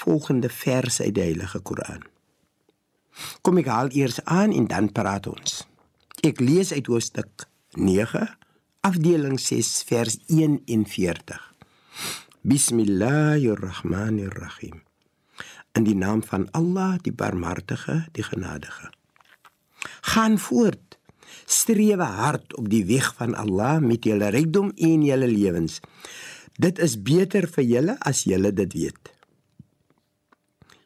volgende vers uit die Heilige Koran. Kom ek haal eers aan en dan praat ons. Ek lees uit hoofstuk 9, afdeling 6, vers 41. Bismillahirrahmanirrahim. In die naam van Allah, die Barmhartige, die Genadige. Gaan voort. Streef hard op die weg van Allah met julle rykdom en julle lewens. Dit is beter vir julle as julle dit weet.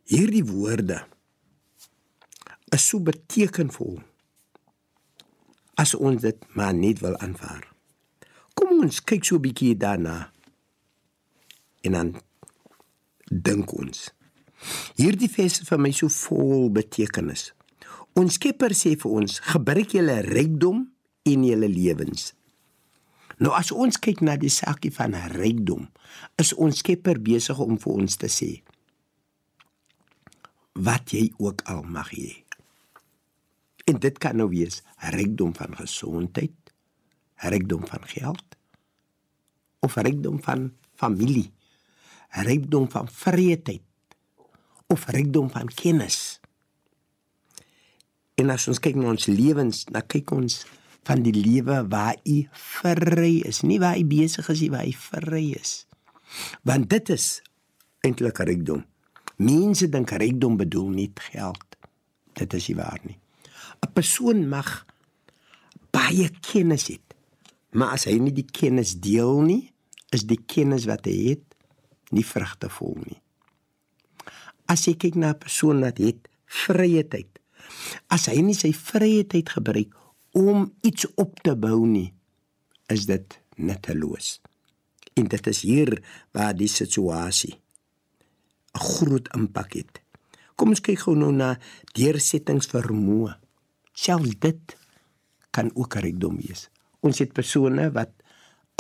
Hierdie woorde is so betekenvol as ons dit maar net wil aanvaar. Kom ons kyk so 'n bietjie daarna. En dan dink ons. Hierdie vers is vir my so vol betekenis. Ons Skepper sê vir ons: "Gebruik julle rykdom in julle lewens." Nou as ons kyk na die saakie van rykdom, is ons Skepper besig om vir ons te sê: "Wat jy ook al mag hê." En dit kan nou wees rykdom van gesondheid, rykdom van geld of rykdom van familie, rykdom van vreedheid of rykdom van kennis. En as ons kyk na ons lewens, dan kyk ons van die lewe waar u vry is, nie waar u besig is nie, waar u vry is. Want dit is eintlik rykdom. Mense dink rykdom bedoel net geld. Dit is nie waar nie. 'n Persoon mag baie kennis hê, maar as hy nie die kennis deel nie, is die kennis wat hy het nie vrugtevol nie. As jy kyk na 'n persoon wat het vrye tyd, as hy nie sy vrye tyd gebruik om iets op te bou nie, is dit nutteloos. En dit is hier waar die situasie 'n groot impak het. Kom ons kyk gou nou na deursettingsvermoë. Selfs dit kan ook rykdom wees. Ons het persone wat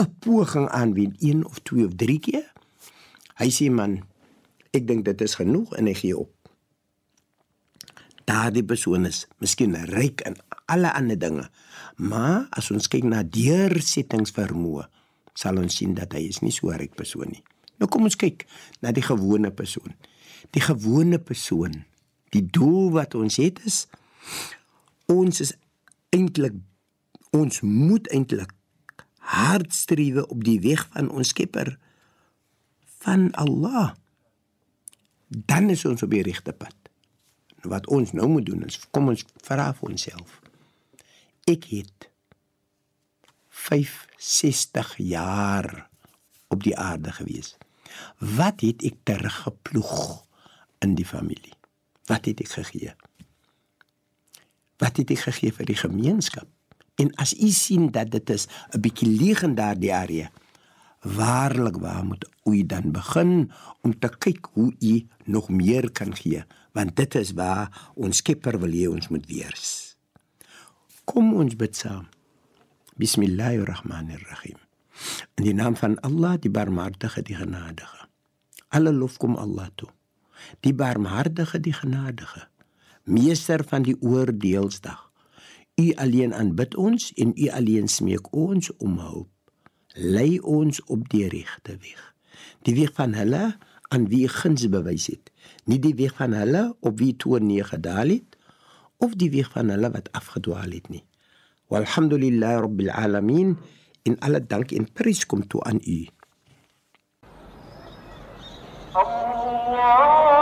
'n poging aanwend, een of twee of drie keer. Hy sê man, ek dink dit is genoeg en hy gee op. Daardie persoon is miskien ryk in alle ander dinge, maar as ons kyk na deursettingsvermoë, sal ons sien dat hy is nie so 'n ryk persoon nie. Nou kom ons kyk na die gewone persoon. Die gewone persoon, die doel wat ons het is ons is eintlik ons moet eintlik hard streef op die weg van ons Skepper van Allah. Dan is ons op die regte pad. Wat ons nou moet doen is kom ons vra vir onsself. Ek het 65 jaar op die aarde gewees. Wat het ek teruggeploeg in die familie? Wat het ek gegee? Wat het ek gegee vir die gemeenskap? En as u sien dat dit is 'n bietjie leeg in daardie area, waarlik waar moet u dan begin om te kyk hoe u nog meer kan gee, want dit is waar ons Skepper wil hê ons moet wees. Kom ons bid saam. Bismillahirrahmanirrahim. In die naam van Allah, die Barmhartige, die Genadige. Alle lof kom Allah toe. Die Barmhartige, die Genadige, meester van die oordeelsdag. U alleen aanbid ons en u alleen smeek ons om hulp. Lei ons op die regte weg. Die weg van hulle aan wie guns bewys het, nie die weg van hulle op wie toe nie gedaal het of die weg van hulle wat afgedwaal het nie. Walhamdulillahi rabbil alamin. In aller Dank in Paris kommt du an i. Allah.